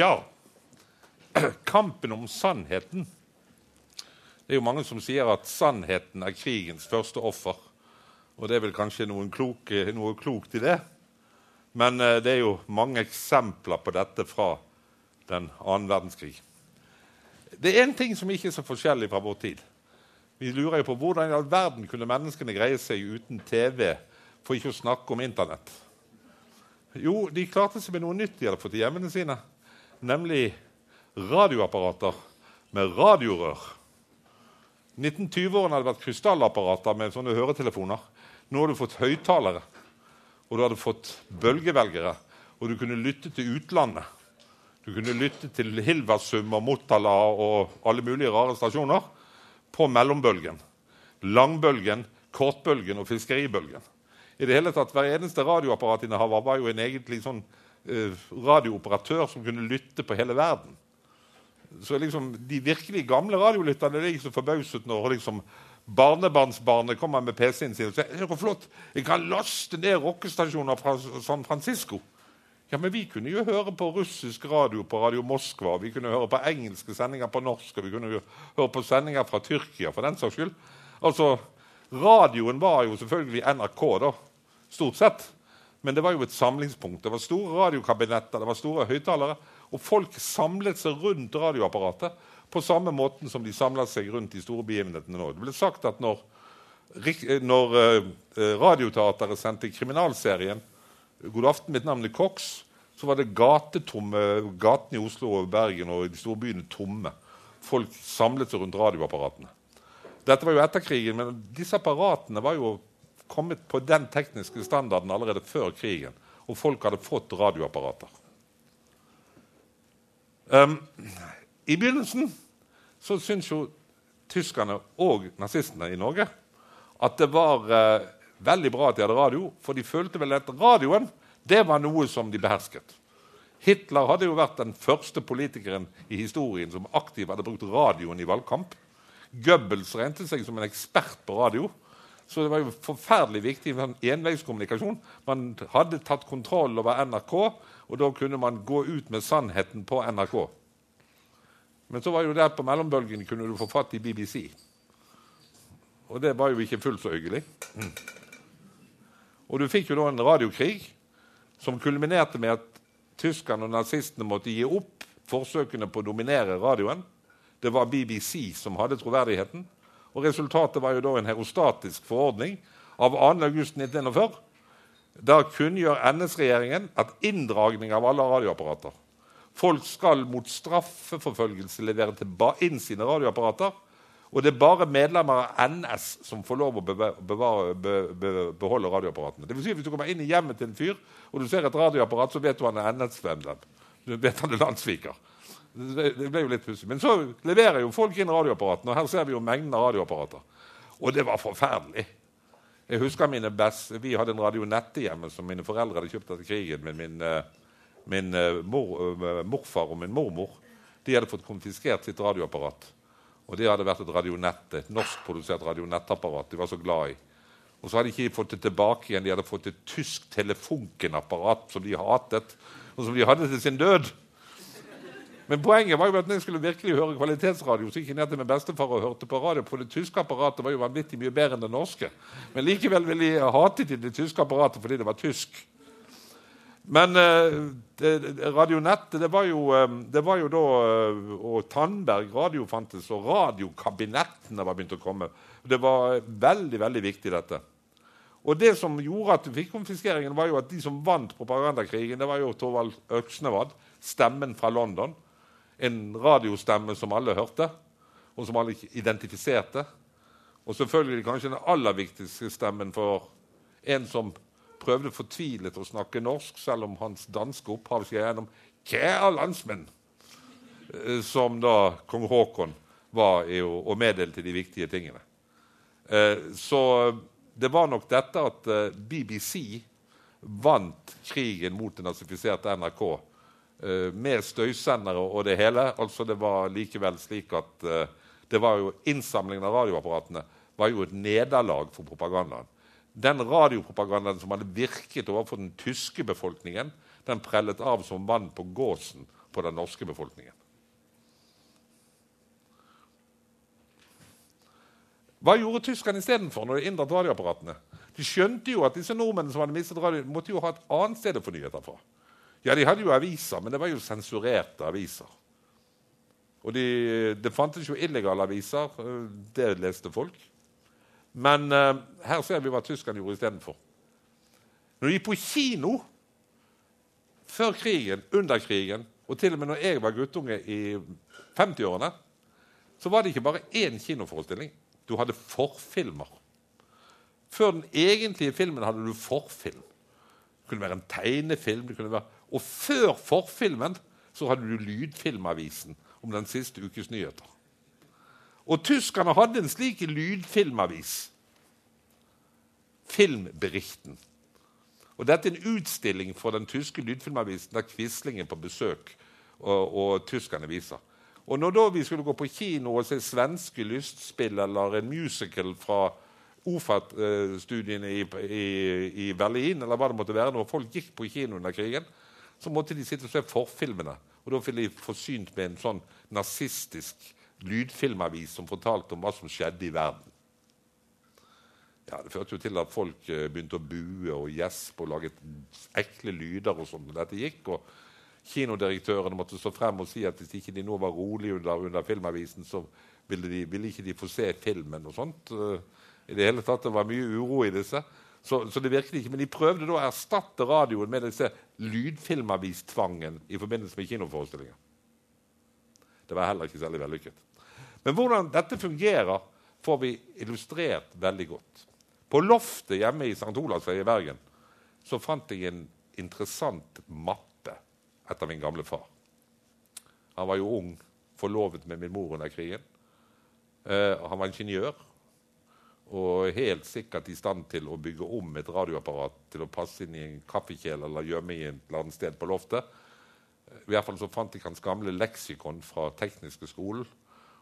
Ja. Kampen om sannheten. Det er jo mange som sier at sannheten er krigens første offer. Og det er vel kanskje klok, noe klokt i det. Men eh, det er jo mange eksempler på dette fra den annen verdenskrig. Det er én ting som ikke er så forskjellig fra vår tid. Vi lurer jo på hvordan i all verden kunne menneskene greie seg uten TV, for ikke å snakke om Internett. Jo, de klarte seg med noe nytt de hadde fått i hjemmene sine nemlig radioapparater med radiorør. 1920-årene hadde vært krystallapparater med sånne høretelefoner. Nå har du fått høyttalere, og du hadde fått bølgevelgere, og du kunne lytte til utlandet. Du kunne lytte til Hilversum og Motala og alle mulige rare stasjoner på mellombølgen. Langbølgen, kortbølgen og fiskeribølgen. I det hele tatt, Hver eneste radioapparatinnehaver var jo en egentlig sånn radiooperatør som kunne lytte på hele verden. Så liksom, De virkelig gamle radiolytterne er ikke så forbauset når liksom, barnebarnsbarnet kommer med PC-en sin og sier det flott, jeg kan laste ned rockestasjoner fra San Francisco. Ja, Men vi kunne jo høre på russisk radio på Radio Moskva, vi kunne høre på engelske sendinger på norsk, og vi kunne jo høre på sendinger fra Tyrkia for den saks skyld. Altså, Radioen var jo selvfølgelig NRK, da, stort sett. Men det var jo et samlingspunkt. Det var store radiokabinetter, det var store høyttalere. Og folk samlet seg rundt radioapparatet på samme måten som de samlet seg rundt de store begivenhetene nå. Det ble sagt at når, når Radioteateret sendte kriminalserien 'God aften, mitt navn er Cox', så var det gatetomme gatene i Oslo og Bergen og de store byene tomme. Folk samlet seg rundt radioapparatene. Dette var jo etter krigen, men disse apparatene var jo kommet på den tekniske standarden allerede før krigen. Og folk hadde fått radioapparater. Um, I begynnelsen så syntes jo tyskerne og nazistene i Norge at det var uh, veldig bra at de hadde radio, for de følte vel at radioen det var noe som de behersket. Hitler hadde jo vært den første politikeren i historien som aktivt hadde brukt radioen i valgkamp. Goebbels regnet seg som en ekspert på radio. Så det var jo forferdelig viktig med enveiskommunikasjon. Man hadde tatt kontroll over NRK, og da kunne man gå ut med sannheten på NRK. Men så var jo der på mellombølgen kunne du få fatt i BBC. Og det var jo ikke fullt så hyggelig. Og du fikk jo da en radiokrig som kulminerte med at tyskerne og nazistene måtte gi opp forsøkene på å dominere radioen. Det var BBC som hadde troverdigheten. Og Resultatet var jo da en herostatisk forordning av 2.8.1941. Der kunngjør NS-regjeringen at inndragning av alle radioapparater Folk skal mot straffeforfølgelse levere inn sine radioapparater. Og det er bare medlemmer av NS som får lov å bevare, be, be, beholde radioapparatene. Det vil si, Hvis du kommer inn i hjemmet til en fyr og du ser et radioapparat, så vet du han er NS-medlem. Du vet han er landssviker. Det, ble jo litt pussig. Men så leverer jo folk inn radioapparatene, og her ser vi jo mengden av radioapparater. Og det var forferdelig. Jeg husker mine best, Vi hadde en radionette hjemme som mine foreldre hadde kjøpt etter krigen. Men min, eh, min eh, mor, eh, morfar og min mormor de hadde fått konfiskert sitt radioapparat. Og det hadde vært et radionett, et norskprodusert radionettapparat de var så glad i. Og så hadde de ikke fått det tilbake igjen. De hadde fått et tysk Telefunken-apparat som de hatet, og som de hadde til sin død. Men poenget var jo at når jeg skulle virkelig høre kvalitetsradio, så gikk jeg ned til min bestefar og hørte på radio. For det tyske apparatet var jo vanvittig mye bedre enn det norske. Men likevel ville jeg hatet de det tyske apparatet fordi det var tysk. Men eh, det, det var, jo, eh, det var jo da eh, Og Tandberg radio fantes, og radiokabinettene var begynt å komme. Det var veldig, veldig viktig, dette. Og det som gjorde at du fikk konfiskeringen, var jo at de som vant propagandakrigen, det var jo Torvald Øksnevad, stemmen fra London en radiostemme som alle hørte, og som alle identifiserte. Og selvfølgelig kanskje den aller viktigste stemmen for en som prøvde fortvilet å snakke norsk, selv om hans danske opphav skal gjennom 'Kjære landsmenn', eh, som da kong Haakon var i å, meddelte de viktige tingene. Eh, så det var nok dette at eh, BBC vant krigen mot det nazifiserte NRK uh, med støysendere og det hele. Altså Det var likevel slik at uh, det var jo innsamlingen av radioapparatene var jo et nederlag for propagandaen. Den radiopropagandaen som hadde virket overfor den tyske befolkningen, den prellet av som vann på gåsen på den norske befolkningen. Hva gjorde tyskerne istedenfor når de inndratt radioapparatene? De skjønte jo at disse nordmennene som hadde mistet radio, måtte jo ha et annet sted å få nyheter fra. Ja, de hadde jo aviser, men det var jo sensurerte aviser. Og de, det fantes jo illegale aviser. Det leste folk. Men uh, her ser vi hva tyskerne gjorde istedenfor. Når de gikk på kino før krigen, under krigen, og til og med når jeg var guttunge i 50-årene, så var det ikke bare én kinoforestilling. Du hadde forfilmer. Før den egentlige filmen hadde du forfilm. Det kunne være en tegnefilm. det kunne Være, og før forfilmen så hadde du lydfilmavisen om den siste ukes nyheter. Og tyskerne hadde en slik lydfilmavis. Filmberichten. Og Dette er en utstilling for den tyske lydfilmavisen der Quisling på besøk og, og tyskerne viser. Og når da vi skulle gå på kino og se svenske lystspill eller en musical fra OFAT-studiene i, i, i, Berlin, eller hva det måtte være, når folk gikk på kino under krigen, så måtte de sitte og se forfilmene. Og da ville de forsynt med en sånn nazistisk lydfilmavis som fortalte om hva som skjedde i verden. Ja, Det førte jo til at folk eh, begynte å bue og gjespe og lage ekle lyder. og sånn dette gikk, og Kinodirektørene måtte stå frem og si at hvis ikke de nå var rolige under, under filmavisen, så ville, de, ville, ikke de få se filmen. og sånt. Eh, I det hele tatt, Det var mye uro i disse. Så, så, det virket ikke. Men de prøvde da å erstatte radioen med disse lydfilmavistvangen i forbindelse med kinoforestillinger. Det var heller ikke særlig vellykket. Men hvordan dette fungerer, får vi illustrert veldig godt. På loftet hjemme i St. Olavs i Bergen så fant jeg en interessant mappe etter min gamle far. Han var jo ung, forlovet med min mor under krigen. Uh, han var ingeniør og helt sikkert i stand til å bygge om et radioapparat til å passe inn i en kaffekjele eller gjemme i et eller annet sted på loftet. I hvert fall så fant jeg hans gamle leksikon fra tekniske skolen.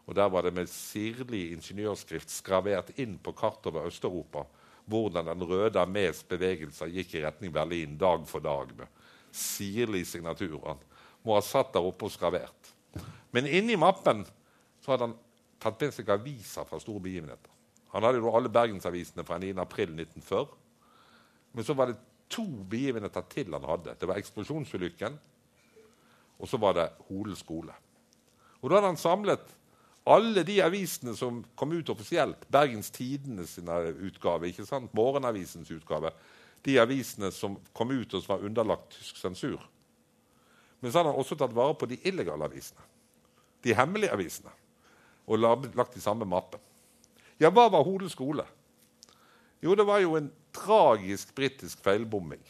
Og Der var det med sirlig ingeniørskrift skravert inn på kartet over Øst-Europa hvordan Den røde armés bevegelser gikk i retning Berlin dag for dag. med sirlig signatur. Han må ha satt der oppe og skravert. Men inni mappen så hadde han tatt med seg aviser fra store begivenheter. Han hadde jo alle bergensavisene fra 9.4.1940. Men så var det to begivenheter til han hadde. Det var eksplosjonsulykken, og så var det Hole skole. Og Da hadde han samlet alle de avisene som kom ut offisielt. Bergens Tidenes utgave, ikke sant? Morgenavisens utgave. De avisene som kom ut og som var underlagt tysk sensur. Men så hadde han også tatt vare på de illegale avisene. De hemmelige avisene. Og lagt i samme mappen. Ja, hva var Hole skole? Jo, det var jo en tragisk britisk feilbomming.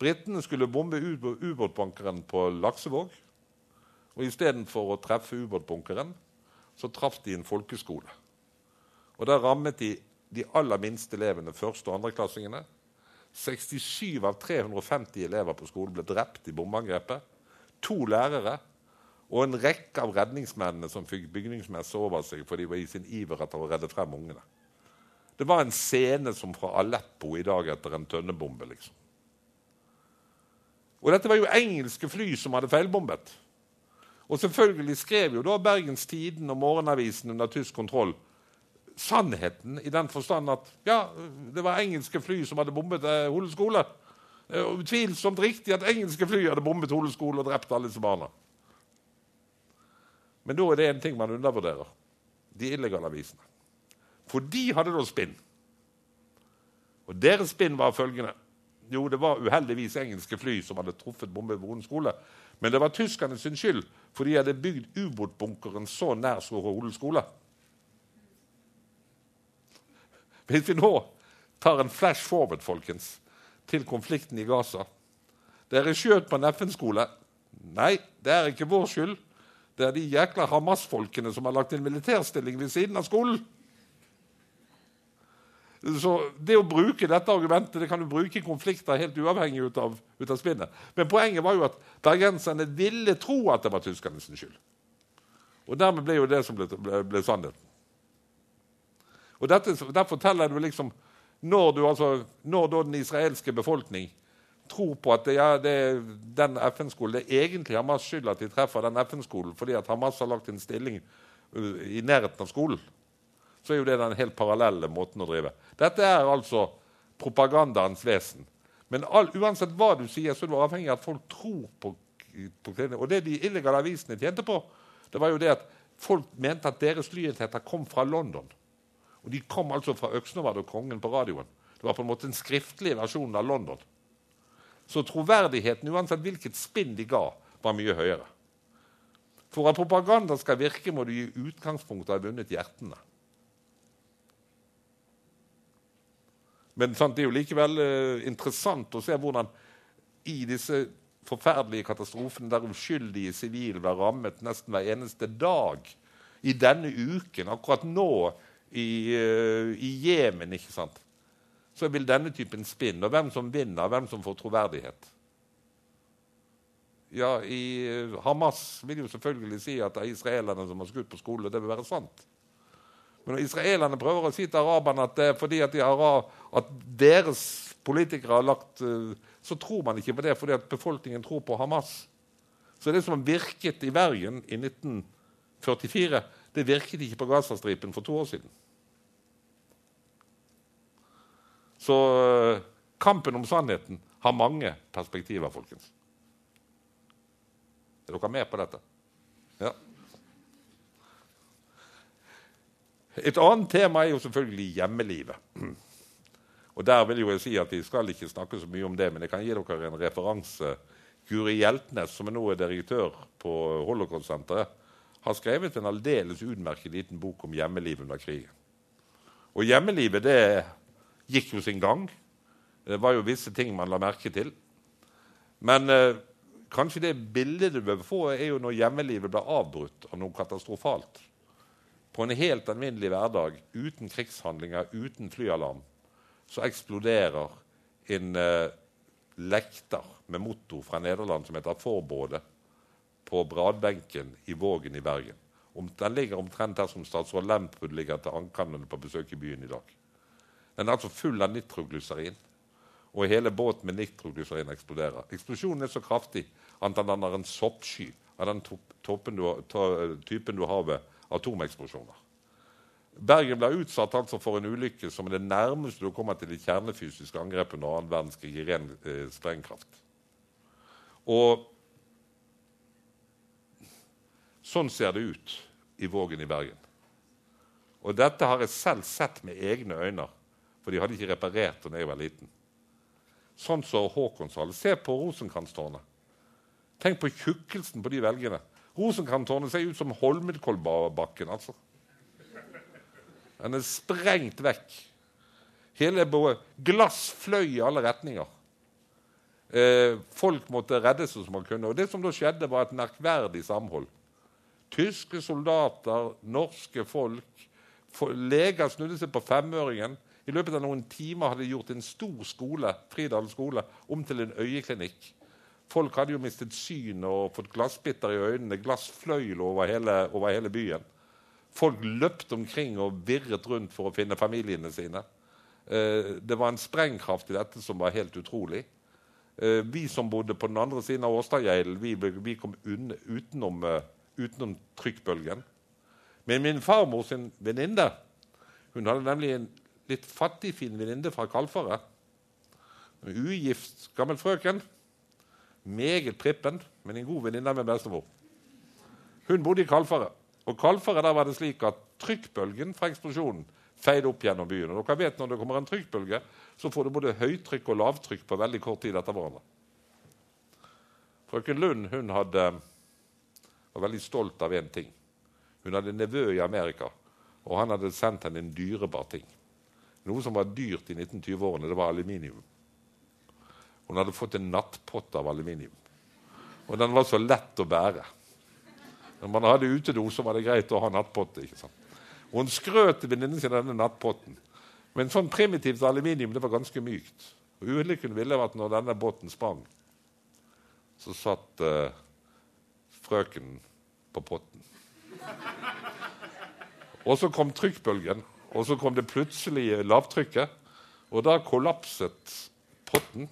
Britene skulle bombe ubåtbunkeren på Laksevåg. Og istedenfor å treffe ubåtbunkeren, så traff de en folkeskole. Og Der rammet de de aller minste elevene, første- og andreklassingene. 67 av 350 elever på skolen ble drept i bombeangrepet. To lærere og en rekke av redningsmennene som fikk bygningsmesse over seg for de var i sin iver etter å redde frem ungene. Det var en scene som fra Aleppo i dag etter en tønnebombe. liksom. Og dette var jo engelske fly som hadde feilbombet. Og selvfølgelig skrev jo da Bergens Tiden og Morgenavisen under tysk kontroll sannheten i den forstand at ja, det var engelske fly som hadde bombet eh, Hole skole. Eh, utvilsomt riktig at engelske fly hadde bombet Hole skole og drept alle disse barna. Men da er det en ting man undervurderer. De illegale avisene. For de hadde da spinn. Og deres spinn var følgende. Jo, det var uheldigvis engelske fly som hadde truffet bombe ved skole. Men det var tyskerne sin skyld, for de hadde bygd ubåtbunkeren så nær Hole skole. Hvis vi nå tar en flash forward folkens, til konflikten i Gaza Dere skjøt på en FN-skole. Nei, det er ikke vår skyld. Det er de jækla Hamas-folkene som har lagt en militærstilling ved siden av skolen. Så Det å bruke dette argumentet det kan du bruke i konflikter helt uavhengig ut av, ut av spinnet. Men poenget var jo at bergenserne ville tro at det var tyskernes skyld. Og dermed ble jo det som ble, ble, ble sannheten. Og dette, Der forteller du liksom når, du, altså, når den israelske befolkning tror på at det, ja, det den FN-skolen Det er egentlig Hamas' skyld at de treffer den FN-skolen fordi at Hamas har lagt en stilling uh, i nærheten av skolen. Så er jo det den helt parallelle måten å drive. Dette er altså propagandaens vesen. Men all, uansett hva du sier, så er du avhengig av at folk tror på, på Og det de illegale avisene tjente på, det var jo det at folk mente at deres nyheter kom fra London. Og de kom altså fra Øksnevad og Kongen på radioen. Det var på en måte en skriftlig versjon av London. Så troverdigheten, uansett hvilket spinn de ga, var mye høyere. For at propaganda skal virke, må du gi utgangspunkt ha vunnet hjertene. Men sant, det er jo likevel uh, interessant å se hvordan i disse forferdelige katastrofene der uskyldige sivile ble rammet nesten hver eneste dag i denne uken, akkurat nå i, uh, i Jemen, ikke sant? Så vil denne typen spinn, og hvem som vinner, hvem som får troverdighet Ja, i eh, Hamas vil jo selvfølgelig si at det er israelerne som har skutt på skole. Det vil være sant. Men når israelerne prøver å si til araberne at det er fordi at, de at deres politikere har lagt eh, Så tror man ikke på det fordi at befolkningen tror på Hamas. Så det som virket i Bergen i 1944, det virket ikke på Gazastripen for to år siden. Så eh, kampen om sannheten har mange perspektiver, folkens. Er dere med på dette? Ja. Et annet tema er jo selvfølgelig hjemmelivet. Og der vil jo jeg si at Vi skal ikke snakke så mye om det, men jeg kan gi dere en referanse. Guri Hjeltnes, som nå er direktør på Holocaust-senteret, har skrevet en aldeles utmerket liten bok om hjemmelivet under krigen. Og hjemmelivet det gikk jo sin gang. Det var jo visse ting man la merke til. Men eh, kanskje det bildet du bør få, er jo når hjemmelivet ble avbrutt av noe katastrofalt på en helt alminnelig hverdag uten krigshandlinger, uten flyalarm, så eksploderer en eh, lekter med motto fra Nederland som heter Forbåde, på bradbenken i Vågen i Bergen. Den ligger omtrent der som statsråd Lemprud ligger til ankomstene på besøk i byen i dag. Den er altså full av nitroglyserin, og hele båten med nitroglyserin eksploderer. Eksplosjonen er så kraftig at den danner en soppsky av den typen du har ved atomeksplosjoner. Bergen ble utsatt altså for en ulykke som er det nærmeste du kommer til de kjernefysiske angrepene under annen verdenskrig i ren eh, sprengkraft. Og sånn ser det ut i Vågen i Bergen. Og dette har jeg selv sett med egne øyne, for de hadde ikke reparert da jeg var liten. Sånn så Håkonshall. Se på Rosenkrantz-tårnet. Tenk på tjukkelsen på de velgene. Rosenkranttårnet ser ut som Holmenkollbakken. altså. Den er sprengt vekk. Hele glass fløy i alle retninger. Eh, folk måtte reddes som man kunne. Og Det som da skjedde, var et merkverdig samhold. Tyske soldater, norske folk, leger snudde seg på femøringen. I løpet av noen timer hadde de gjort en stor skole Fridalen skole, om til en øyeklinikk. Folk hadde jo mistet syn og fått glassbitter i øynene. Glass over over hele byen. Folk løpte omkring og virret rundt for å finne familiene sine. Eh, det var en sprengkraft i dette som var helt utrolig. Eh, vi som bodde på den andre siden av Åstadgeilen, vi, kom utenom, uh, utenom trykkbølgen. Men min farmors venninne hun hadde nemlig en litt fattigfin venninne fra Kalfaret. En ugift gammel frøken. Meget prippen, men en god venninne med bestemor. Hun bodde i Kalfaret. Og Kalfaret der var det slik at trykkbølgen fra eksplosjonen feide opp gjennom byen. Og dere vet Når det kommer en trykkbølge, så får du både høytrykk og lavtrykk på veldig kort tid etter hverandre. Frøken Lund hun hadde, var veldig stolt av én ting. Hun hadde en nevø i Amerika, og han hadde sendt henne en dyrebar ting. Noe som var dyrt i 1920-årene, det var aluminium. Hun hadde fått en nattpott av aluminium. Og den var så lett å bære. Når man hadde utedo, så var det greit å ha nattpotte. ikke sant? Hun skrøt til venninnen sin denne nattpotten. Men sånn primitivt aluminium det var ganske mykt. Og Ulykken ville at når denne båten sprang, så satt uh, frøken på potten. Og så kom trykkbølgen, og så kom det plutselige lavtrykket. Og da kollapset potten.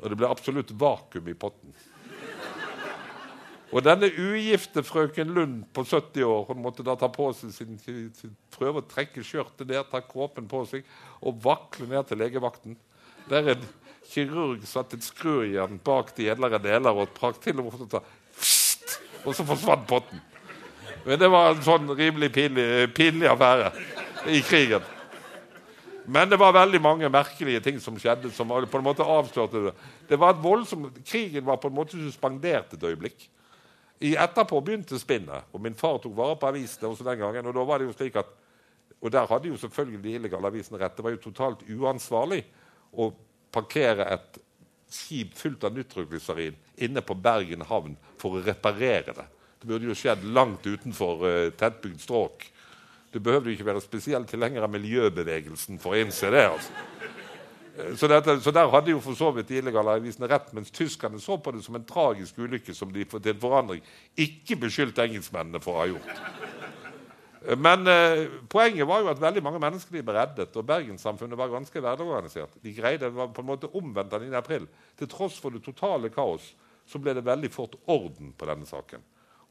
Og det ble absolutt vakuum i potten. Og denne ugifte frøken Lund på 70 år hun måtte da ta på seg sin, sin prøve å trekke skjørtet ned, ta kåpen på seg og vakle ned til legevakten. Der en kirurg satte et skrujern bak de edlere deler og trakk til, og, og så forsvant potten. Men det var en sånn rimelig pinlig, pinlig affære i krigen. Men det var veldig mange merkelige ting som skjedde, som på en måte avslørte det. Det var et voldsomt, Krigen var på en måte suspendert et øyeblikk. I Etterpå begynte spinnet, og min far tok vare på avisene også den gangen. Og da var det jo slik at, og der hadde jo selvfølgelig de illegale avisene rett. Det var jo totalt uansvarlig å parkere et skip fullt av nitroglyserin inne på Bergen havn for å reparere det. Burde jo skjedd langt utenfor uh, tettbygd strøk. Du behøvde ikke være spesielt tilhenger av miljøbevegelsen for å innse det. altså. Eh, så, dette, så, der hadde jo for så vidt de illegale avisene rett, mens tyskerne så på det som en tragisk ulykke som de til en forandring ikke beskyldte engelskmennene for å ha gjort. Eh, men eh, poenget var jo at veldig mange mennesker ble reddet, og bergenssamfunnet var ganske velorganisert. De greide, det var på en måte omvendt den 9. april. Til tross for det totale kaos så ble det veldig fort orden på denne saken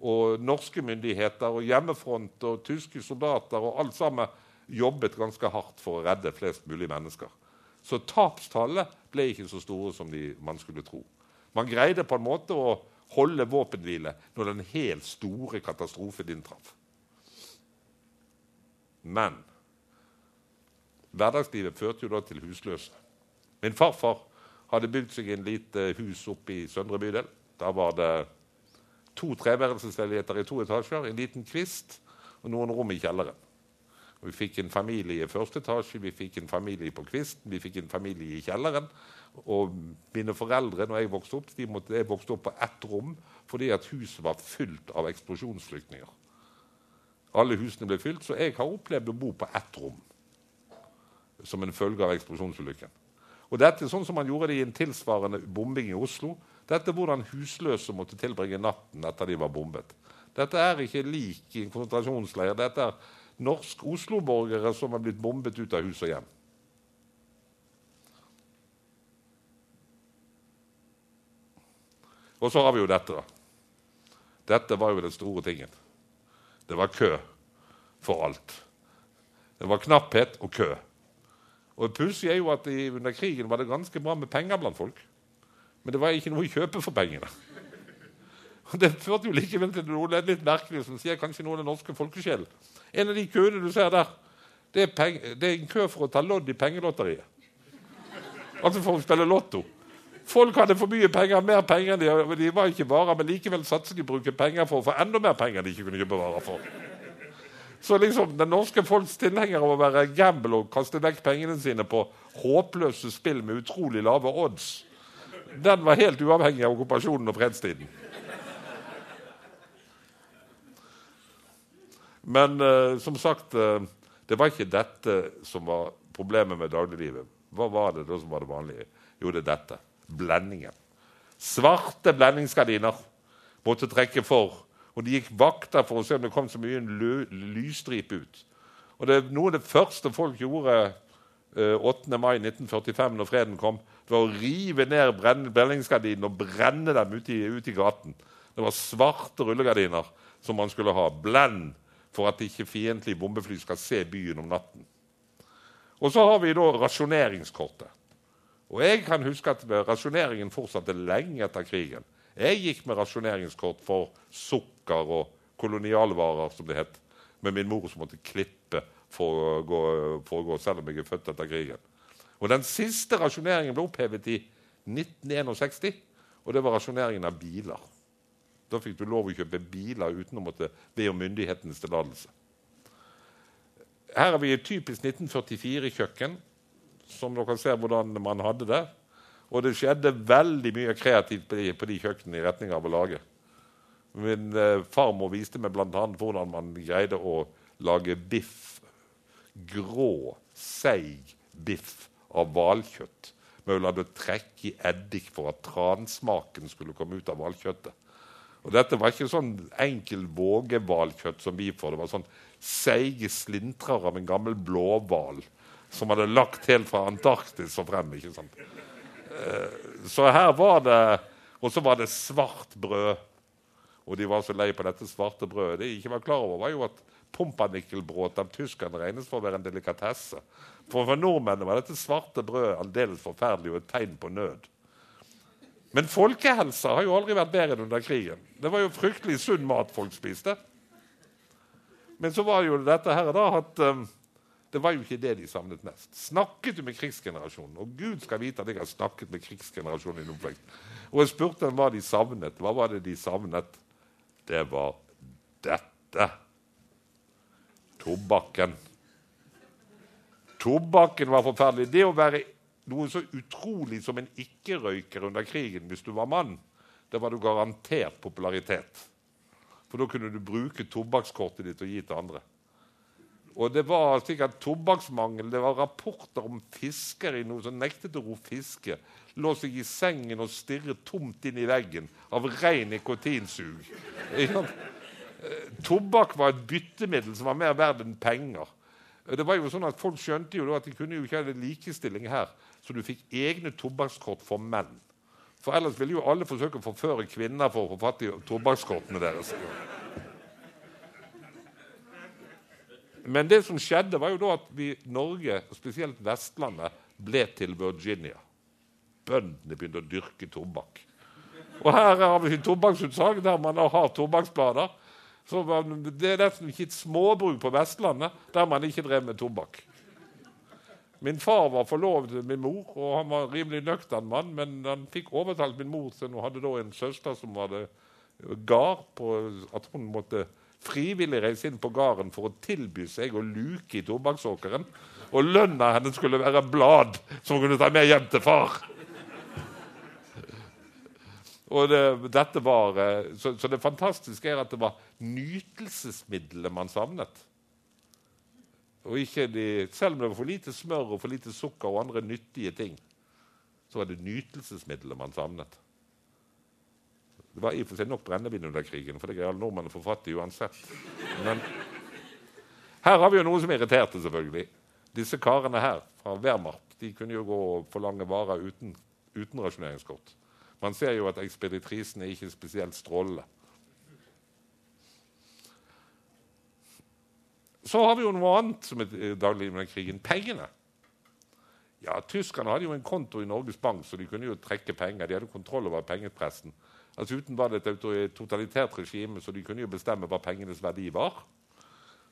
og norske myndigheter og hjemmefront og tyske soldater og alt sammen jobbet ganske hardt for å redde flest mulig mennesker. Så tapstallet ble ikke så store som de, man skulle tro. Man greide på en måte å holde våpenhvile når den helt store katastrofen inntraff. Men hverdagslivet førte jo da til husløse. Min farfar hadde bygd seg en lite hus oppe i Søndre bydel. Da var det to treværelsesleiligheter i to etasjer, en liten kvist og noen rom i kjelleren. Og vi fikk en familie i første etasje, vi fikk en familie på kvisten, vi fikk en familie i kjelleren. Og mine foreldre når jeg vokste opp, de måtte, jeg vokste opp på ett rom fordi at huset var fylt av eksplosjonsflyktninger. Alle husene ble fylt, så jeg har opplevd å bo på ett rom som en følge av eksplosjonsulykken. Og dette er sånn som man gjorde det i en tilsvarende bombing i Oslo. Dette er hvordan husløse måtte tilbringe natten etter de var bombet. Dette er ikke lik i en konsentrasjonsleir. Dette er norsk Oslo-borgere som er blitt bombet ut av hus og hjem. Og så har vi jo dette. da. Dette var jo den store tingen. Det var kø for alt. Det var knapphet og kø. Og det pussige er jo at under krigen var det ganske bra med penger blant folk. Men det var ikke noe å kjøpe for pengene. Og Det førte jo likevel til noe litt merkelig som sier kanskje noe av den norske folkesjelen. En av de køene du ser der, det er, det er en kø for å ta lodd i pengelotteriet. Altså for å spille lotto. Folk hadde for mye penger, mer penger enn de, de var ikke varer, men likevel satset de å bruke penger for å få enda mer penger de ikke kunne kjøpe varer for. Så liksom den norske folks tilhenger av å være gamble og kaste vekk pengene sine på håpløse spill med utrolig lave odds, den var helt uavhengig av okkupasjonen og fredstiden. Men uh, som sagt, uh, det var ikke dette som var problemet med dagliglivet. Hva var det da som var det vanlige? Jo, det er dette. Blendingen. Svarte blendingsgardiner måtte trekke for. Og de gikk vakter for å se om det kom så mye lysstripe ut. Og det, Noe av det første folk gjorde 8. Eh, mai 1945, når freden kom, var å rive ned brenningsgardinene og brenne dem ute i, ut i gaten. Det var svarte rullegardiner som man skulle ha. Blend for at ikke fiendtlige bombefly skal se byen om natten. Og så har vi da rasjoneringskortet. Og jeg kan huske at rasjoneringen fortsatte lenge etter krigen. Jeg gikk med rasjoneringskort for sukker og kolonialvarer, som det het, med min mor som måtte klippe for å, gå, for å gå, selv om jeg er født etter krigen. Og Den siste rasjoneringen ble opphevet i 1961, og det var rasjoneringen av biler. Da fikk du lov å kjøpe biler uten å måtte be om myndighetenes tillatelse. Her har vi et typisk 1944-kjøkken, som dere ser hvordan man hadde det. Og det skjedde veldig mye kreativt på de, på de kjøkkenene i retning av å lage. Min eh, farmor viste meg bl.a. hvordan man greide å lage biff grå, seig biff av hvalkjøtt med hadde trekk i eddik for at transmaken skulle komme ut av hvalkjøttet. Og Dette var ikke sånn enkel vågehvalkjøtt som vi får. Det var sånn seige slintrer av en gammel blåhval som hadde lagt helt fra Antarktis og frem. ikke sant? Eh, så her var det Og så var det svart brød. Og de var så lei på dette svarte brødet. Det de ikke var klar over, var jo at pumpernikkelbrot av tyskerne regnes for å være en delikatesse. For for nordmennene var dette svarte brødet aldeles forferdelig og et tegn på nød. Men folkehelsa har jo aldri vært bedre enn under krigen. Det var jo fryktelig sunn mat folk spiste. Men så var jo dette her da at um, det var jo ikke det de savnet mest. Snakket du med krigsgenerasjonen? Og Gud skal vite at jeg har snakket med krigsgenerasjonen i oppvekst. Og jeg spurte dem hva de savnet. Hva var det de savnet? Det var dette. Tobakken. Tobakken var forferdelig. Det å være noe så utrolig som en ikke-røyker under krigen hvis du var mann, det var du garantert popularitet. For da kunne du bruke tobakkskortet ditt og gi til andre. Og det var sikkert tobakksmangel. Det var rapporter om fiskere i noe som nektet å ro fiske. Lå seg i sengen og stirret tomt inn i veggen av ren nikotinsug. Tobakk var et byttemiddel som var mer verdt enn penger. Det var jo sånn at Folk skjønte jo at de kunne jo ikke ha likestilling her, så du fikk egne tobakkskort for menn. For ellers ville jo alle forsøke å forføre kvinner for å få fatt i tobakkskortene deres. Men det som skjedde, var jo da at vi, Norge, spesielt Vestlandet, ble til Virginia. Bøndene begynte å dyrke tobakk. Og her har vi tobakksutsalg der man har tobakksblader. Så det er nesten ikke et småbruk på Vestlandet der man ikke drev med tobakk. Min far var forlovet med min mor, og han var en rimelig nøktern mann. Men han fikk overtalt min mor til hun hadde da en søster som hadde gard at hun måtte frivillig reise inn på gården for å tilby seg å luke i tobakksåkeren. Og lønna hennes skulle være blad som hun kunne ta med hjem til far. Og det, var, eh, så, så, det fantastiske er at det var nytelsesmiddelet man savnet. Og ikke de, Selv om det var for lite smør og for lite sukker og andre nyttige ting, så var det nytelsesmiddelet man savnet. Det var i og for seg nok brennevin under krigen, for det greier alle nordmenn å få fatt i uansett. Men her har vi jo noe som irriterte, selvfølgelig. Disse karene her fra Wehrmacht de kunne jo gå og forlange varer uten, uten rasjoneringskort. Man ser jo at ekspeditrisen er ikke spesielt strålende. Så har vi jo noe annet som er dagliglivet med krigen pengene. Ja, Tyskerne hadde jo en konto i Norges Bank, så de kunne jo trekke penger. De hadde kontroll over pengepressen. Altså Uten var det et totalitært regime, så de kunne jo bestemme hva pengenes verdi var.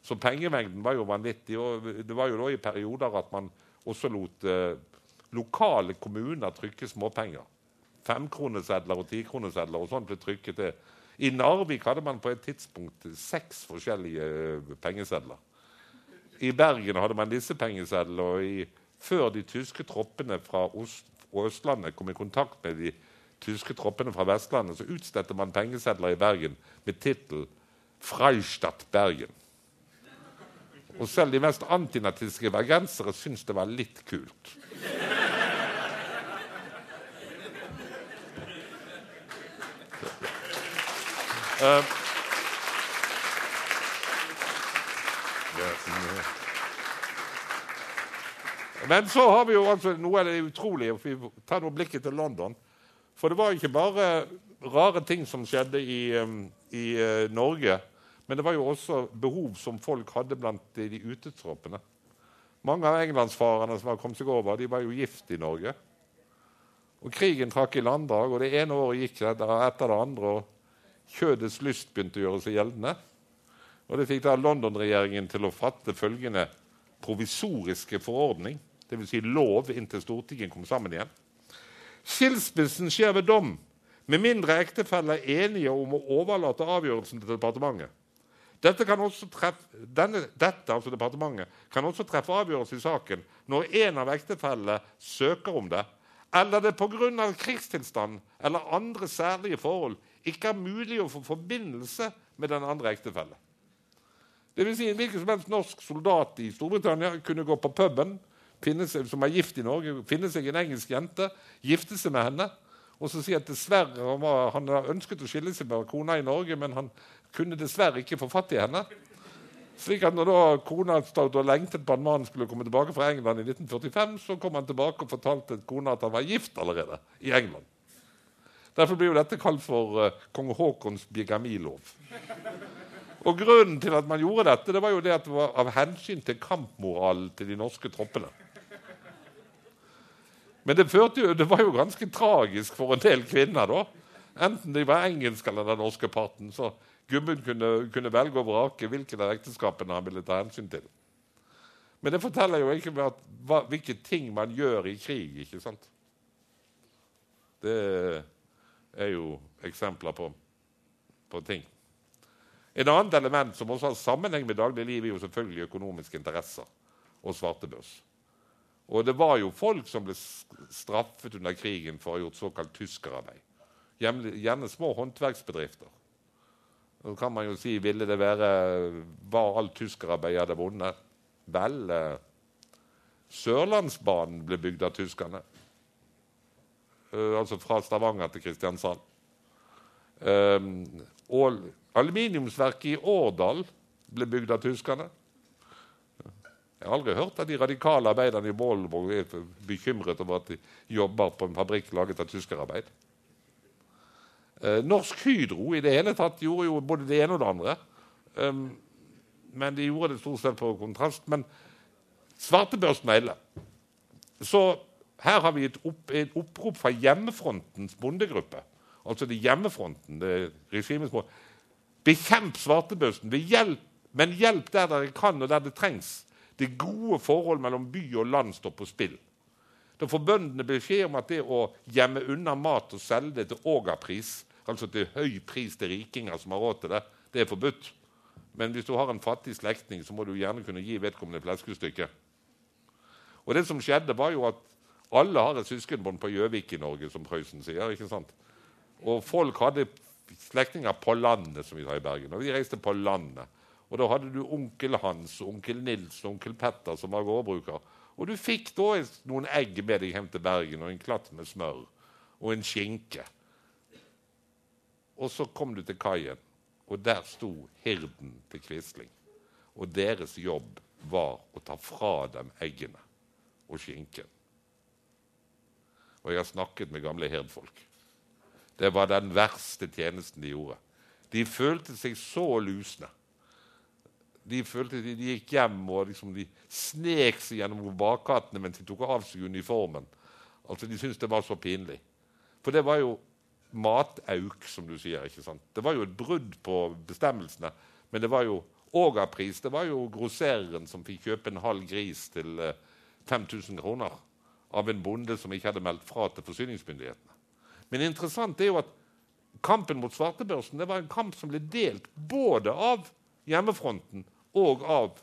Så pengemengden var jo vanvittig. og Det var jo da i perioder at man også lot eh, lokale kommuner trykke småpenger. Femkronesedler og tikronesedler og sånn ble trykket til. I Narvik hadde man på et tidspunkt seks forskjellige eh, pengesedler. I Bergen hadde man disse pengesedlene. og i, Før de tyske troppene fra Ost Østlandet kom i kontakt med de tyske troppene fra Vestlandet, så utstedte man pengesedler i Bergen med tittel 'Freistadt Bergen'. Og selv de mest antinatiske bergensere syntes det var litt kult. Uh, men så har vi jo altså noe av det utrolige. Vi tar nå blikket til London. For det var ikke bare rare ting som skjedde i, i uh, Norge, men det var jo også behov som folk hadde blant de, utetroppene. Mange av englandsfarerne som har kommet seg over, de var jo gift i Norge. Og Krigen trakk i landdrag, og det ene året gikk etter det andre. og Kjødets lyst begynte å gjøre seg gjeldende. Og Det fikk da London-regjeringen til å fatte følgende provisoriske forordning, dvs. Si lov inntil Stortinget kom sammen igjen. Skilsmissen skjer ved dom, med mindre ektefelle er enige om å overlate avgjørelsen til departementet. Dette, treffe, denne, dette altså departementet, kan også treffe avgjørelse i saken når en av ektefellene søker om det, eller det pga. krigstilstand eller andre særlige forhold ikke er mulig å få forbindelse med den andre ektefelle. Dvs. Si, en hvilken som helst norsk soldat i Storbritannia kunne gå på puben seg, som er gift i Norge, finne seg en engelsk jente, gifte seg med henne, og så si at dessverre han, han har ønsket å skille seg med kona i Norge, men han kunne dessverre ikke få fatt i henne. Slik at når da kona stod og lengtet på at mannen skulle komme tilbake fra England i 1945, så kom han tilbake og fortalte kona at han var gift allerede i England. Derfor blir jo dette kalt for uh, kong Haakons bigamilov. Og Grunnen til at man gjorde dette, det var jo det at det var av hensyn til kampmoralen til de norske troppene. Men det, jo, det, var jo ganske tragisk for en del kvinner, da. Enten de var engelske eller den norske parten. Så Gubben kunne, kunne, velge og vrake hvilken av ekteskapene han ville ta hensyn til. Men det forteller jo ikke at, hva, hvilke ting man gjør i krig. ikke sant? Det er jo eksempler på, på ting. En annet element som også har sammenheng med dagliglivet, er jo selvfølgelig økonomiske interesser og svartebørs. Og det var jo folk som ble straffet under krigen for å ha gjort såkalt tyskerarbeid. Gjerne små håndverksbedrifter. Så kan man jo si ville det være Var alt tyskerarbeid hadde vunnet? Vel, eh, Sørlandsbanen ble bygd av tyskerne. Uh, altså fra Stavanger til Kristiansand. Um, og aluminiumsverket i Årdal ble bygd av tyskerne. Jeg har aldri hørt at de radikale arbeiderne i Volvo er bekymret over at de jobber på en fabrikk laget av tyskerarbeid. Eh, Norsk Hydro i det hele tatt gjorde jo både det ene og det andre. Um, men de gjorde det stort sett på kontrast. Men svartebørsen var ille. Så her har vi et, opp, et, opprop fra hjemmefrontens bondegruppe. Altså det hjemmefronten, det regimets mål. Bekjemp svartebørsen, hjelp, men hjelp der dere kan, og der det trengs. Det gode forhold mellom by og land står på spill. Da får bøndene beskjed om at det å gjemme unna mat og selge det til ågerpris altså til høy pris til rikinger som har råd til det, det er forbudt. Men hvis du har en fattig slektning, så må du gjerne kunne gi vedkommende fleskestykke. Og det som skjedde, var jo at alle har et søskenbånd på Gjøvik i Norge, som Prøysen sier. ikke sant? Og folk hadde slektninger på landet, som vi sa i Bergen. Og vi reiste på landet. Og da hadde du onkel Hans, onkel Nils og onkel Petter som var gårdbruker. Og du fikk da noen egg med deg hjem til Bergen, og en klatt med smør og en skinke. Og så kom du til kaien, og der sto hirden til Quisling. Og deres jobb var å ta fra dem eggene og skinken. Og jeg har snakket med gamle herdfolk. Det var den verste tjenesten de gjorde. De følte seg så lusne. De følte de, de gikk hjem og liksom de snek seg gjennom bakgatene mens de tok av seg uniformen. Altså De syntes det var så pinlig. For det var jo matauk, som du sier. ikke sant? Det var jo et brudd på bestemmelsene. Men det var jo ågerpris. Det var jo grossereren som fikk kjøpe en halv gris til 5000 eh, kroner av en bonde som ikke hadde meldt fra til forsyningsmyndighetene. Men interessant er jo at kampen mot svartebørsen det var en kamp som ble delt både av hjemmefronten og av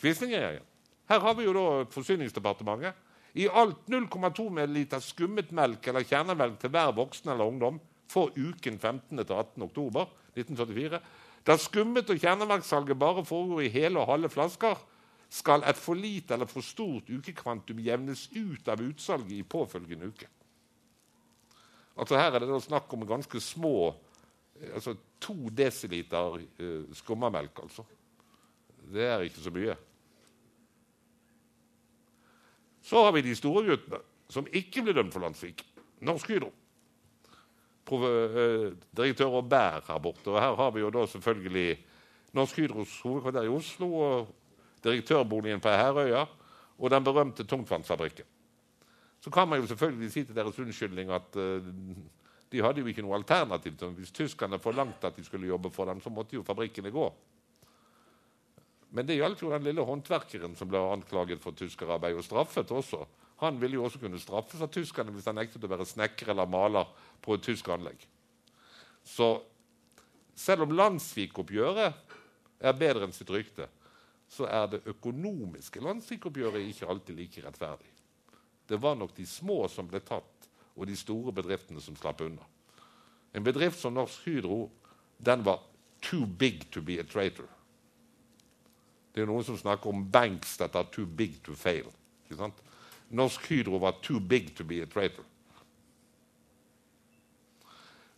Quisling-regjeringen. Her har vi jo da Forsyningsdepartementet i alt 0,2 ml skummet melk eller kjernemelk til hver voksen eller ungdom for uken 15. til 18. oktober 1944. Da skummet og kjernemelksalget bare foregår i hele og halve flasker, skal et for lite eller for stort ukekvantum jevnes ut av utsalget i påfølgende uke. Altså Her er det da snakk om ganske små altså To desiliter uh, skummamelk, altså. Det er ikke så mye. Så har vi de store guttene som ikke ble dømt for landssvik. Norsk Hydro. Eh, direktør Aabert her borte. Og her har vi jo da selvfølgelig Norsk Hydros hovedkvarter i Oslo og direktørboligen på Herøya og den berømte tungtvannsfabrikken. Så kan man jo selvfølgelig si til deres unnskyldning at uh, de hadde jo ikke noe alternativ. til Hvis tyskerne forlangte at de skulle jobbe for dem, så måtte jo fabrikkene gå. Men det gjaldt jo den lille håndverkeren som ble anklaget for tyskerarbeid og straffet også. Han ville jo også kunne straffes av tyskerne hvis han nektet å være snekker eller maler på et tysk anlegg. Så selv om landssvikoppgjøret er bedre enn sitt rykte, så er det økonomiske landssvikoppgjøret ikke alltid like rettferdig. Det var nok de små som ble tatt, og de store bedriftene som slapp unna. En bedrift som Norsk Hydro den var too big to be a traitor. Det er noen som snakker om banks that are too big to fail. Norsk Hydro var too big to be a traitor.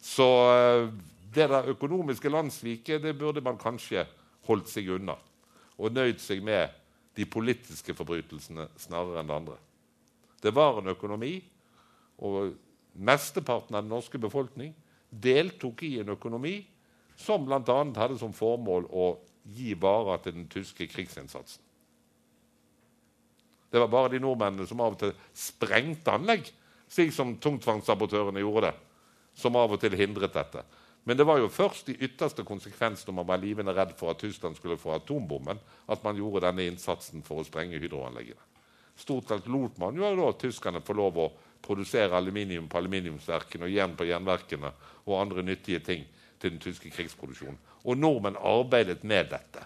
Så eh, det der økonomiske landssviket det burde man kanskje holdt seg unna. Og nøyd seg med de politiske forbrytelsene snarere enn det andre. Det var en økonomi, og mesteparten av den norske befolkning deltok i en økonomi som bl.a. hadde som formål å gi varer til den tyske krigsinnsatsen. Det var bare de nordmennene som av og til sprengte anlegg, slik som tungtvannssabotørene gjorde det, som av og til hindret dette. Men det var jo først i ytterste konsekvens når man var livende redd for at Tyskland skulle få atombomben, at man gjorde denne innsatsen for å sprenge hydroanleggene. Stort sett lot man jo da tyskerne få lov å produsere aluminium på aluminiumsverkene og jern på jernverkene og andre nyttige ting til den tyske krigsproduksjonen. Og nordmenn arbeidet med dette.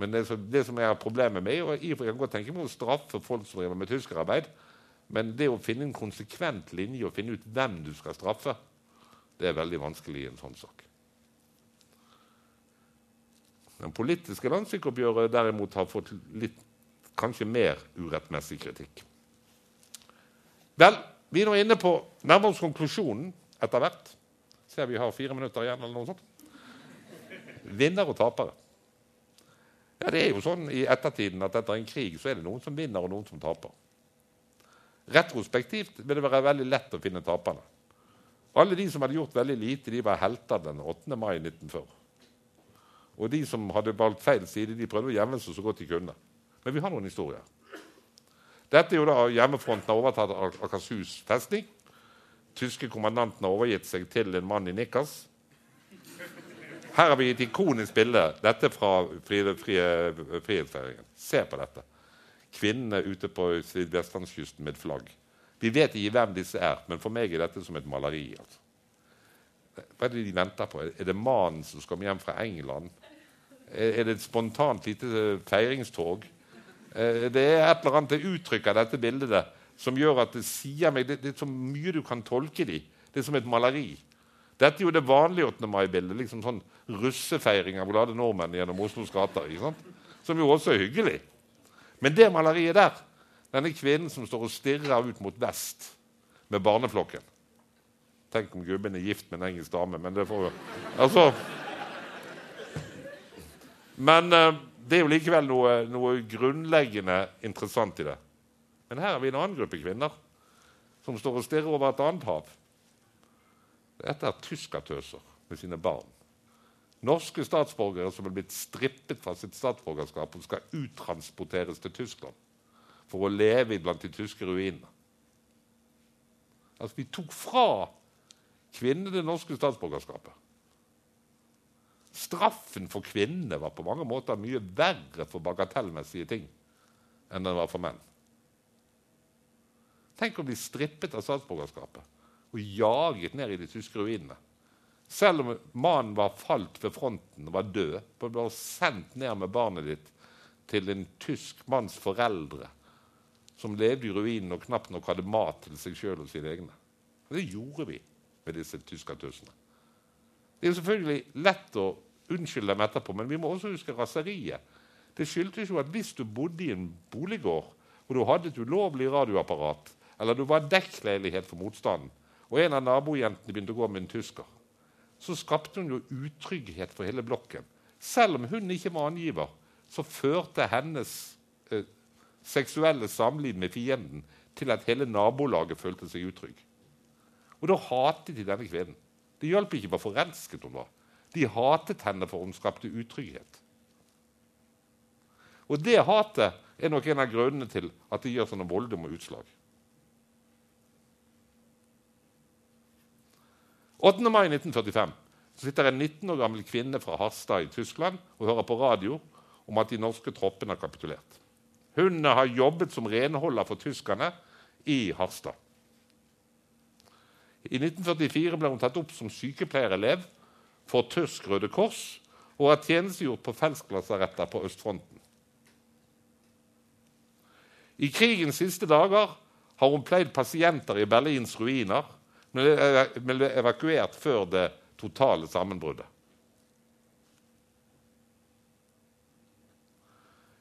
Men det, det som er problemet med og Jeg kan godt tenke meg å straffe folk som driver med tyskerarbeid, men det å finne en konsekvent linje og finne ut hvem du skal straffe, det er veldig vanskelig i en sånn sak. Den politiske landssvikoppgjøret derimot har fått litt, kanskje mer urettmessig kritikk. Vel, vi er nå inne på nærmere oss konklusjonen etter hvert. Ser vi har fire minutter igjen, eller noe sånt. Vinner og tapere. Ja, Det er jo sånn i ettertiden at etter en krig så er det noen som vinner, og noen som taper. Retrospektivt vil det være veldig lett å finne taperne. Alle de som hadde gjort veldig lite, de var helter den 8. mai 1940. Og de som hadde valgt feil side, de prøvde å gjemme seg så godt de kunne. Men vi har noen historier. Dette er jo da Hjemmefronten har overtatt Akershus festning. Tyske kommandanten har overgitt seg til en mann i nikkers. Her har vi et ikonisk bilde. Dette er fra frihetsfeiringen. Se på dette. Kvinnene ute på sydvestlandskysten med flagg. Vi vet ikke hvem disse er, men for meg er dette som et maleri. Altså. Hva er det de venter på? Er det mannen som skal hjem fra England? Er det et spontant lite feiringstog? Eh, det er et eller annet uttrykk av dette bildet som gjør at det sier meg Det, det er så mye du kan tolke det i. Det er som et maleri. Dette er jo det vanlige 8. mai-bildet. liksom sånn Russefeiring av glade nordmenn gjennom Oslos gater. Som jo også er hyggelig. Men det maleriet der, denne kvinnen som står og stirrer ut mot vest med barneflokken Tenk om gubben er gift med en engelsk dame, men det får jo Altså Men uh, det er jo likevel noe, noe, grunnleggende interessant i det. Men her har vi en annen gruppe kvinner som står og stirrer over et annet hav. Dette er tyskertøser med sine barn. Norske statsborgere som er blitt strippet fra sitt statsborgerskap og skal uttransporteres til Tyskland for å leve blant de tyske ruinene. Altså, Vi tok fra kvinnene det norske statsborgerskapet. Straffen for kvinnene var på mange måter mye verre for bagatellmessige ting enn den var for menn. Tenk å bli strippet av statsborgerskapet og jaget ned i de tyske ruinene. Selv om mannen var falt ved fronten og var død, ble sendt ned med barnet ditt til en tysk manns foreldre som levde i ruinen og knapt nok hadde mat til seg sjøl og sine egne. Og det gjorde vi med disse tyskertøsene. Det er jo selvfølgelig lett å unnskylde dem etterpå, men vi må også huske raseriet. Det skyldtes jo at hvis du bodde i en boliggård og du hadde et ulovlig radioapparat, eller du var dekkleilighet for motstanden, og en av nabojentene begynte å gå med en tysker, så skapte hun jo utrygghet for hele blokken. Selv om hun ikke var angiver, så førte hennes eh, seksuelle samliv med fienden til at hele nabolaget følte seg utrygg. Og da hatet de denne kvinnen. Det hjalp ikke hvor forelsket hun var. De hatet henne for hun skapte utrygghet. Og det hatet er nok en av grunnene til at de gjør sånne voldsomme utslag. 8. mai 1945 så sitter en 19 år gammel kvinne fra Harstad i Tyskland og hører på radio om at de norske troppene har kapitulert. Hun har jobbet som renholder for tyskerne i Harstad. I 1944 ble hun tatt opp som sykepleierelev for Tysk Røde Kors og har tjenestegjort på feltlasaretter på østfronten. I krigens siste dager har hun pleid pasienter i Berlins ruiner men ble evakuert før det totale sammenbruddet.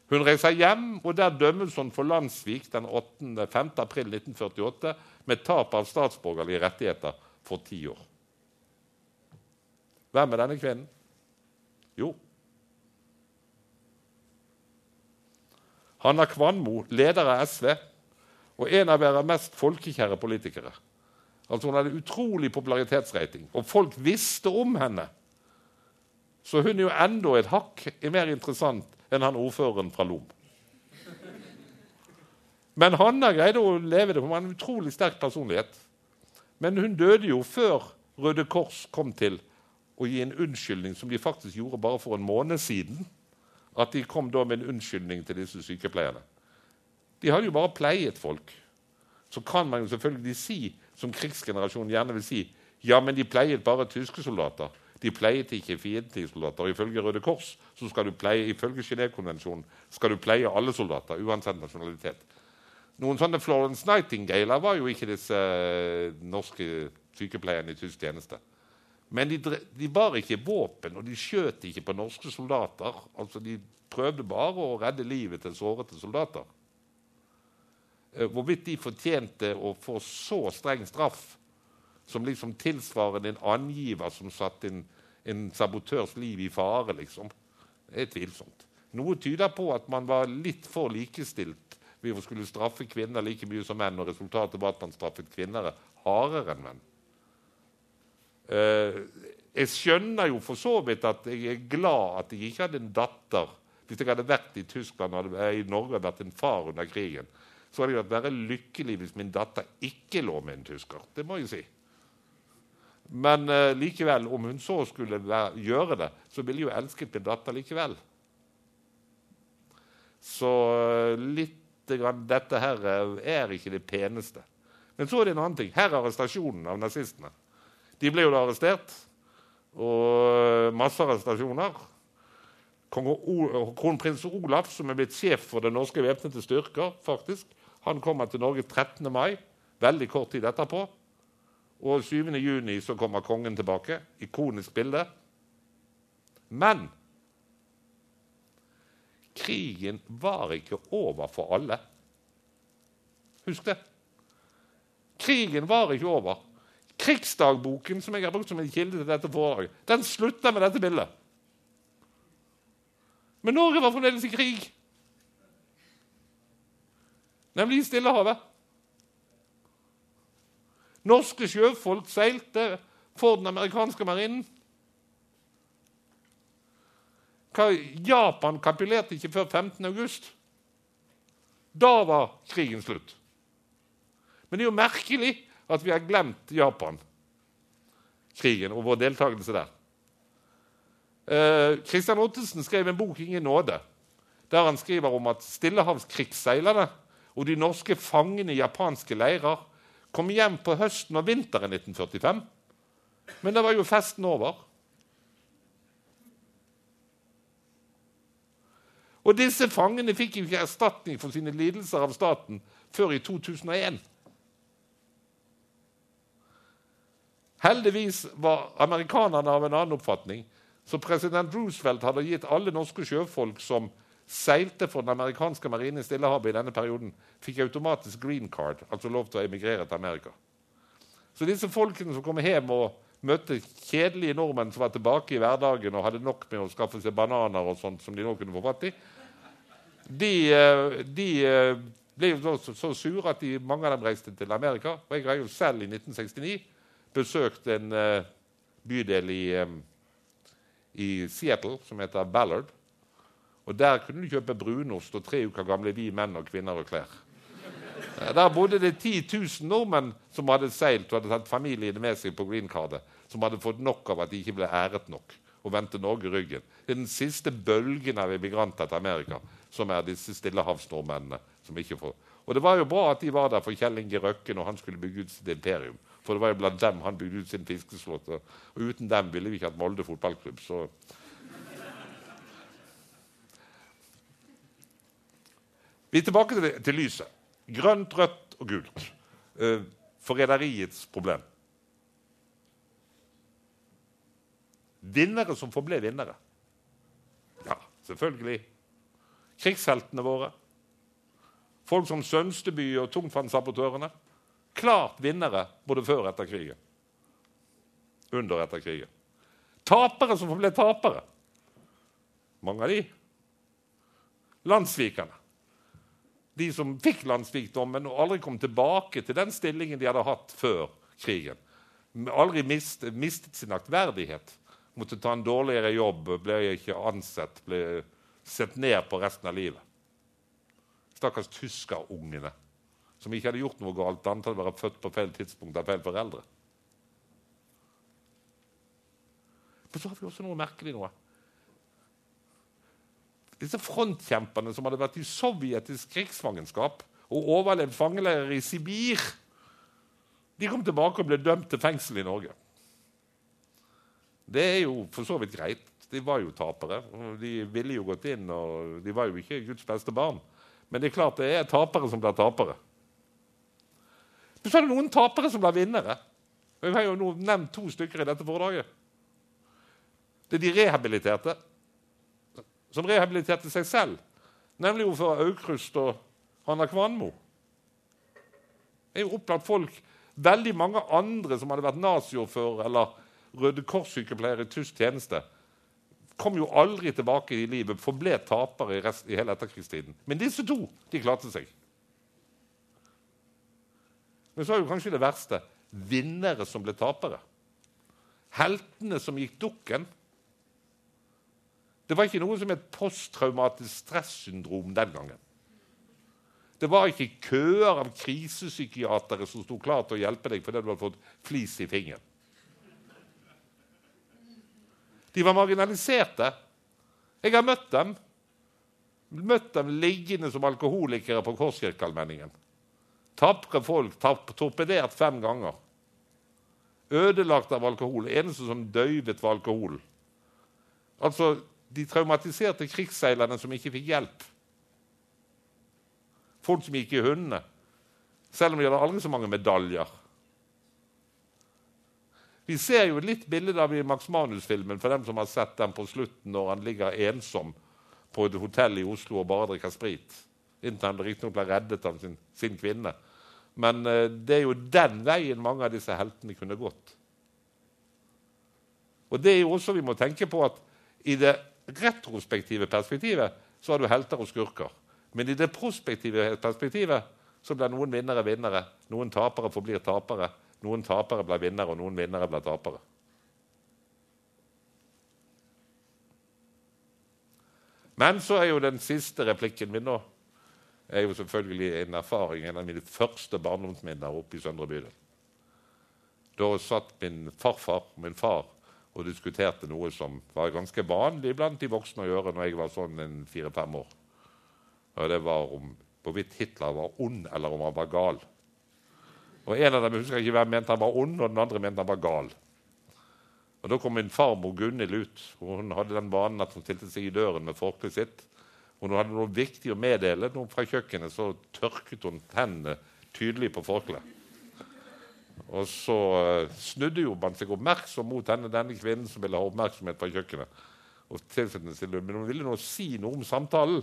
Hun reiser hjem, og der dømmes hun for landssvik den 8. 5. april 1948 med tap av statsborgerlige rettigheter for ti år. Hvem er denne kvinnen? Jo, Hanna Kvanmo, leder av SV, og en av deres mest folkekjære politikere. Altså Hun hadde utrolig popularitetsrating, og folk visste om henne. Så hun er jo enda et hakk mer interessant enn han ordføreren fra Lom. Men Hanna greide å leve det. Hun var en utrolig sterk personlighet. Men hun døde jo før Røde Kors kom til å gi en unnskyldning, som de faktisk gjorde bare for en måned siden. At de kom da med en unnskyldning til disse sykepleierne. De hadde jo bare pleiet folk. Så kan man jo selvfølgelig si, som krigsgenerasjonen gjerne vil si, ja, men de pleiet bare tyske soldater. De pleiet ikke fiendtlige soldater. Ifølge Røde Kors så skal du pleie, ifølge Genévekonvensjonen skal du pleie alle soldater, uansett nasjonalitet. Noen sånne Florence Nightingale var jo ikke disse uh, norske sykepleierne i tysk tjeneste. Men de, de, bar ikke våpen, og de skjøt ikke på norske soldater. Altså, De prøvde bare å redde livet til sårete soldater. Uh, hvorvidt de fortjente å få så streng straff som liksom tilsvarer en angiver som satte en, en sabotørs liv i fare, liksom, det er tvilsomt. Noe tyder på at man var litt for likestilt ved å skulle straffe kvinner like mye som menn, og resultatet var at man straffet kvinner hardere enn menn. Uh, jeg skjønner jo for så vidt at jeg er glad at jeg ikke hadde en datter. Hvis jeg hadde vært i Tyskland og i Norge og vært en far under krigen, så hadde jeg vært lykkelig hvis min datter ikke lå med en tysker. Det må jeg si. Men uh, likevel, om hun så skulle være, gjøre det, så ville jo elsket min datter likevel. Så uh, litt grann, dette her er ikke det peneste. Men så er det en annen ting. Her er arrestasjonen av nazistene. De ble jo da arrestert, og masse arrestasjoner. Kronprins Olaf, som er blitt sjef for den norske væpnede styrker, faktisk, han kommer til Norge 13. mai, veldig kort tid etterpå. Og 7. juni så kommer kongen tilbake. Ikonisk bilde. Men krigen var ikke over for alle. Husk det. Krigen var ikke over. Krigsdagboken som jeg har brukt som en kilde til dette foredraget, den slutter med dette bildet. Men Norge var fremdeles i krig, nemlig i Stillehavet. Norske sjøfolk seilte for den amerikanske marinen. Japan kapitulerte ikke før 15. august. Da var krigen slutt. Men det er jo merkelig at vi har glemt Japan-krigen og vår deltakelse der. Kristian eh, Ottesen skrev en bok 'Ingen nåde', der han skriver om at stillehavskrigsseilerne og de norske fangene i japanske leirer kom hjem på høsten og vinteren 1945. Men da var jo festen over. Og disse fangene fikk jo ikke erstatning for sine lidelser av staten før i 2001. Heldigvis var amerikanerne av en annen oppfatning. Så president Roosevelt hadde gitt alle norske sjøfolk som seilte for den amerikanske marinen i Stillehavet i denne perioden, fikk automatisk green card, altså lov til å emigrere til Amerika. Så disse folkene som kom hjem og møtte kjedelige nordmenn som var tilbake i hverdagen og hadde nok med å skaffe seg bananer og sånt som de nå kunne få fatt i, de, eh, de eh, ble jo så, så, sure at de, mange av dem reiste til Amerika. Og jeg har jo selv i 1969 besøkt en uh, bydel i, i, Seattle som heter Ballard. Og Der kunne du kjøpe brunost og tre uker gamle vi menn og kvinner og klær. Der bodde det 10 000 nordmenn som hadde seilt og hadde tatt familiene med seg på greencardet, som hadde fått nok av at de ikke ble æret nok og vendte Norge ryggen. Det er den siste bølgen av immigranter til Amerika, som er disse stillehavsnordmennene. som ikke får... Og det var jo bra at de var der for Kjell Inge Røkke når han skulle bygge ut sitt imperium. For det var jo blant dem han bygde ut sin fiskeslott. Og uten dem ville vi ikke hatt Molde fotballklubb. så... Vi er tilbake til, til lyset. Grønt, rødt og gult. Uh, Forræderiets problem. Vinnere som forble vinnere. Ja, selvfølgelig. Krigsheltene våre. Folk som Sønsteby og tungtvannssabotørene. Klart vinnere både før og etter krigen. Under og etter krigen. Tapere som forble tapere. Mange av de. Landssvikerne. De som fikk landsvikdommen, og aldri kom tilbake til den stillingen de hadde hatt før krigen. Aldri mist, mistet sin aktverdighet. Måtte ta en dårligere jobb, ble ikke ansett, ble sett ned på resten av livet. Stakkars tyskerungene som ikke hadde gjort noe galt, annet å være født på feil tidspunkt av feil foreldre. Men så har vi også noe merkelig noe. Disse frontkjemperne som hadde vært i sovjetisk krigsfangenskap og overlevd fangeleirer i Sibir, de kom tilbake og ble dømt til fengsel i Norge. Det er jo for så vidt greit. De var jo tapere. De ville jo gått inn, og de var jo ikke Guds beste barn. Men det er klart det er tapere som blir tapere. Men så er det noen tapere som blir vinnere. Vi har jo nevnt to stykker i dette foredraget. Det er de rehabiliterte, som rehabiliterte seg selv. Nemlig ordfører Aukrust og Hanna Kvanmo. Det er jo opplagt folk, veldig mange andre som hadde vært naziordfører eller Røde Kors-sykepleiere i tysk tjeneste, kom jo aldri tilbake i livet, forble tapere i, rest, i hele etterkrigstiden. Men disse to de klarte seg. Men så er jo kanskje det verste vinnere som ble tapere. Heltene som gikk dukken. Det var ikke noe som het posttraumatisk stressyndrom den gangen. Det var ikke køer av krisepsykiatere som sto klar til å hjelpe deg fordi du hadde fått flis i fingeren. De var marginaliserte. Jeg har møtt dem. Møtt dem liggende som alkoholikere på Korskirkeallmenningen. Tapre folk, torpedert fem ganger. Ødelagt av alkohol. Eneste som døyvet, var alkohol. Altså, de traumatiserte krigsseilerne som ikke fikk hjelp. Folk som gikk i hundene, selv om de hadde aldri så mange medaljer. Vi ser jo litt bilde av i Max Manus-filmen for dem som har sett den på slutten når han ligger ensom på et hotell i Oslo og bare drikker sprit. Inntil han riktignok ble reddet av sin, sin kvinne. Men uh, det er jo den veien mange av disse heltene kunne gått. Og det er jo også vi må tenke på at i det retrospektive perspektivet så har du helter og skurker. Men i det prospektive perspektivet så blir noen vinnere vinnere, noen tapere forblir tapere. Noen tapere blir vinnere, og noen vinnere blir tapere. Men så er jo den siste replikken min nå er jo selvfølgelig en erfaring, en av mine første barndomsminner oppe i Søndre bydel. Da satt min farfar og min far og diskuterte noe som var ganske vanlig blant de voksne å gjøre når jeg var sånn en fire-fem år. Og det var om hvorvidt Hitler var ond, eller om han var gal. Og En av dem husker ikke hvem mente han var ond, og den andre mente han var gal. Og Da kom min farmor Gunhild ut. og Hun hadde den vanen at hun stilte seg i døren med forkleet sitt. Og når hun hadde noe viktig å meddele noe fra kjøkkenet, så tørket hun hendene tydelig på forkleet. Og så uh, snudde jo man seg oppmerksom mot henne, denne kvinnen som ville ha oppmerksomhet fra kjøkkenet. Og Men hun ville nå si noe om samtalen.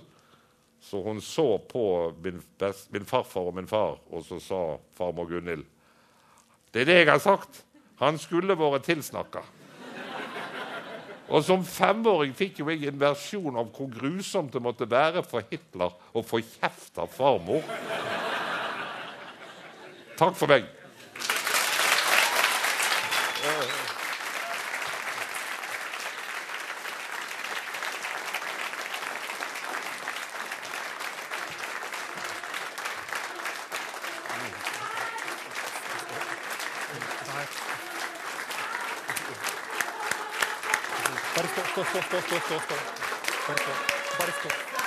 Så hun så på min, best, min farfar og min far, og så sa farmor Gunhild Det er det jeg har sagt. Han skulle vært tilsnakka. Og som femåring fikk jo jeg en versjon av hvor grusomt det måtte være for Hitler å få kjeft av farmor. Takk for meg. Bare stå, stå, stå,